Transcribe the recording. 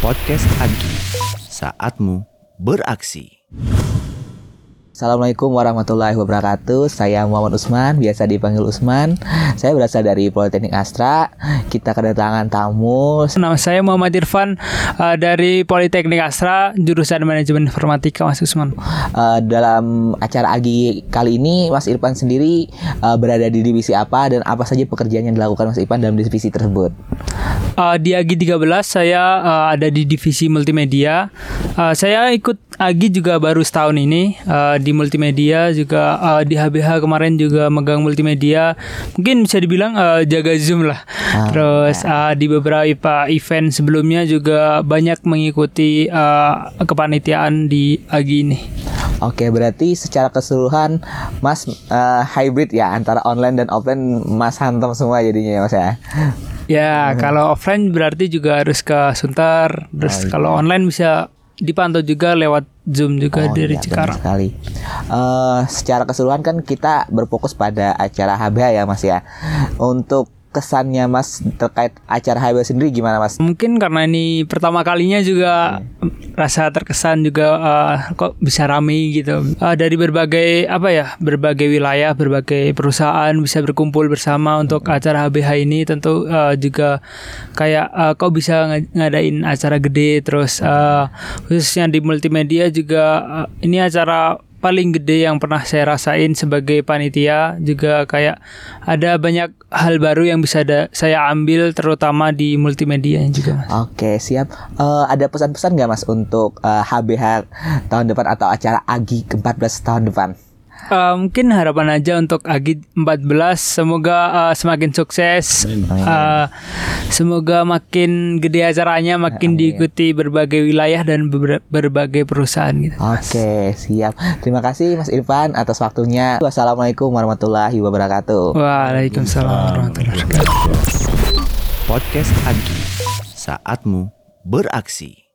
Podcast Agi, saatmu beraksi. Assalamualaikum warahmatullahi wabarakatuh. Saya Muhammad Usman, biasa dipanggil Usman. Saya berasal dari Politeknik Astra. Kita kedatangan tamu. Nama saya Muhammad Irfan uh, dari Politeknik Astra, jurusan Manajemen Informatika, Mas Usman. Uh, dalam acara Agi kali ini, Mas Irfan sendiri uh, berada di divisi apa dan apa saja pekerjaan yang dilakukan Mas Irfan dalam divisi tersebut? Uh, di Agi 13 saya uh, ada di divisi multimedia. Uh, saya ikut Agi juga baru setahun ini uh, di multimedia juga uh, di HBH kemarin juga megang multimedia. Mungkin bisa dibilang uh, jaga Zoom lah. Ah, Terus uh, di beberapa event sebelumnya juga banyak mengikuti uh, kepanitiaan di Agi ini. Oke, berarti secara keseluruhan Mas uh, hybrid ya antara online dan offline Mas hantam semua jadinya ya Mas ya. Ya, kalau offline berarti juga harus ke Sunter. Terus oh, kalau online bisa dipantau juga lewat Zoom juga oh, dari iya, Cikarang. sekali. Uh, secara keseluruhan kan kita berfokus pada acara HBH ya Mas ya. Untuk kesannya Mas terkait acara HB sendiri gimana Mas? Mungkin karena ini pertama kalinya juga hmm. rasa terkesan juga uh, kok bisa rame gitu. Uh, dari berbagai apa ya, berbagai wilayah, berbagai perusahaan bisa berkumpul bersama untuk hmm. acara HBH ini tentu uh, juga kayak uh, kok bisa ng ngadain acara gede terus uh, khususnya di multimedia juga uh, ini acara paling gede yang pernah saya rasain sebagai panitia juga kayak ada banyak hal baru yang bisa da saya ambil terutama di multimedia juga. Oke siap. Uh, ada pesan-pesan nggak mas untuk uh, eh, HBH tahun depan atau acara Agi ke-14 tahun depan? Uh, mungkin harapan aja untuk Agi 14 semoga uh, semakin sukses. Uh, semoga makin gede acaranya, makin Amin. diikuti berbagai wilayah dan ber berbagai perusahaan gitu. Oke, okay, siap. Terima kasih Mas Irfan atas waktunya. Wassalamualaikum warahmatullahi wabarakatuh. Waalaikumsalam warahmatullahi wabarakatuh. Podcast Agi. Saatmu beraksi.